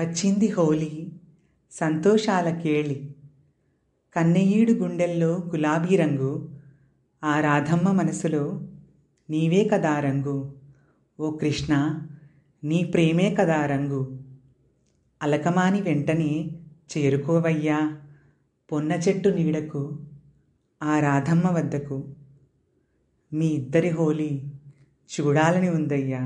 వచ్చింది హోలీ సంతోషాల కేళి కన్నెయ్యీడు గుండెల్లో గులాబీ రంగు ఆ రాధమ్మ మనసులో నీవే కదా రంగు ఓ కృష్ణ నీ ప్రేమే కదా రంగు. అలకమాని వెంటనే చేరుకోవయ్యా పొన్న చెట్టు నీడకు ఆ రాధమ్మ వద్దకు. మీ ఇద్దరి హోలీ చూడాలని ఉందయ్యా.